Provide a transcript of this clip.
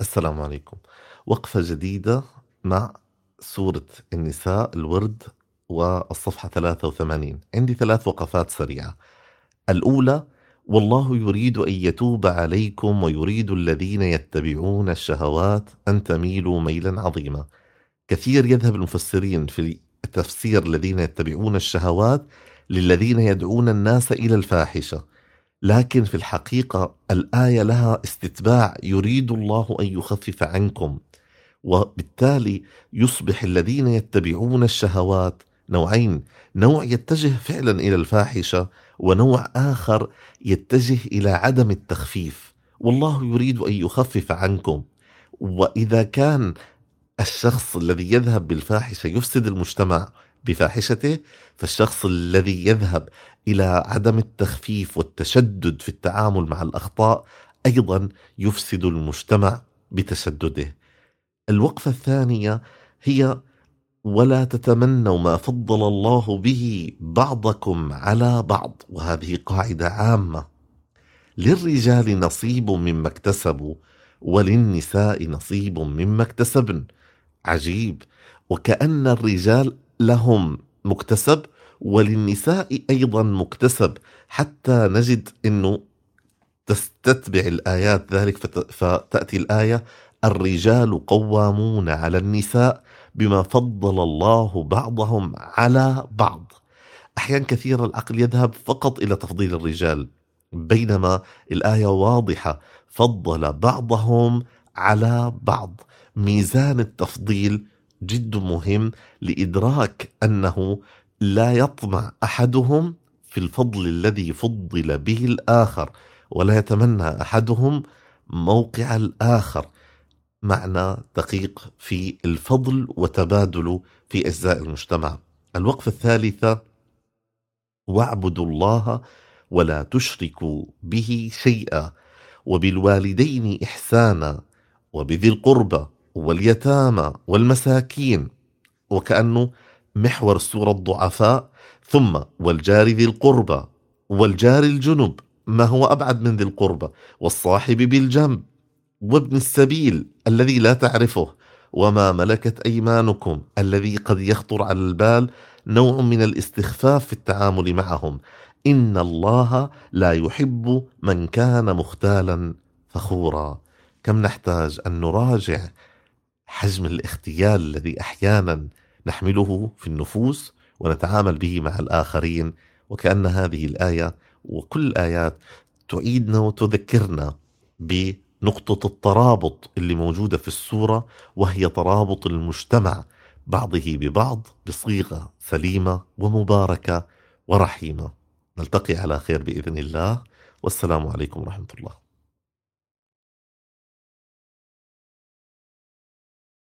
السلام عليكم. وقفة جديدة مع سورة النساء الورد والصفحة 83 عندي ثلاث وقفات سريعة. الأولى والله يريد أن يتوب عليكم ويريد الذين يتبعون الشهوات أن تميلوا ميلا عظيما. كثير يذهب المفسرين في التفسير الذين يتبعون الشهوات للذين يدعون الناس إلى الفاحشة. لكن في الحقيقة الآية لها استتباع يريد الله أن يخفف عنكم وبالتالي يصبح الذين يتبعون الشهوات نوعين نوع يتجه فعلا إلى الفاحشة ونوع آخر يتجه إلى عدم التخفيف. والله يريد أن يخفف عنكم. وإذا كان الشخص الذي يذهب بالفاحشة يفسد المجتمع بفاحشته فالشخص الذي يذهب إلى عدم التخفيف والتشدد في التعامل مع الأخطاء أيضا يفسد المجتمع بتشدده. الوقفة الثانية هي ولا تتمنوا ما فضل الله به بعضكم على بعض وهذه قاعدة عامة. للرجال نصيب مما اكتسبوا وللنساء نصيب مما اكتسبن. عجيب وكأن الرجال لهم مكتسب وللنساء أيضا مكتسب حتى نجد إنه تستتبع الآيات ذلك فتأتي الآية الرجال قوامون على النساء بما فضل الله بعضهم على بعض. أحيانا كثيرا العقل يذهب فقط إلى تفضيل الرجال بينما الآية واضحة فضل بعضهم على بعض. ميزان التفضيل جد مهم لإدراك أنه لا يطمع أحدهم في الفضل الذي فضل به الآخر ولا يتمنى أحدهم موقع الآخر معنى دقيق في الفضل وتبادله في أجزاء المجتمع. الوقفة الثالثة واعبدوا الله ولا تشركوا به شيئا وبالوالدين إحسانا وبذي القربى واليتامى والمساكين وكأنه محور السورة الضعفاء ثم والجار ذي القربى والجار الجنب ما هو أبعد من ذي القربى والصاحب بالجنب وابن السبيل الذي لا تعرفه وما ملكت أيمانكم الذي قد يخطر على البال نوع من الاستخفاف في التعامل معهم. إن الله لا يحب من كان مختالا فخورا. كم نحتاج أن نراجع حجم الاختيال الذي أحيانا نحمله في النفوس ونتعامل به مع الآخرين وكأن هذه الآية وكل الآيات تعيدنا وتذكرنا بنقطة الترابط اللي موجودة في السورة وهي ترابط المجتمع بعضه ببعض بصيغة سليمة ومباركة ورحيمة. نلتقي على خير بإذن الله والسلام عليكم ورحمة الله.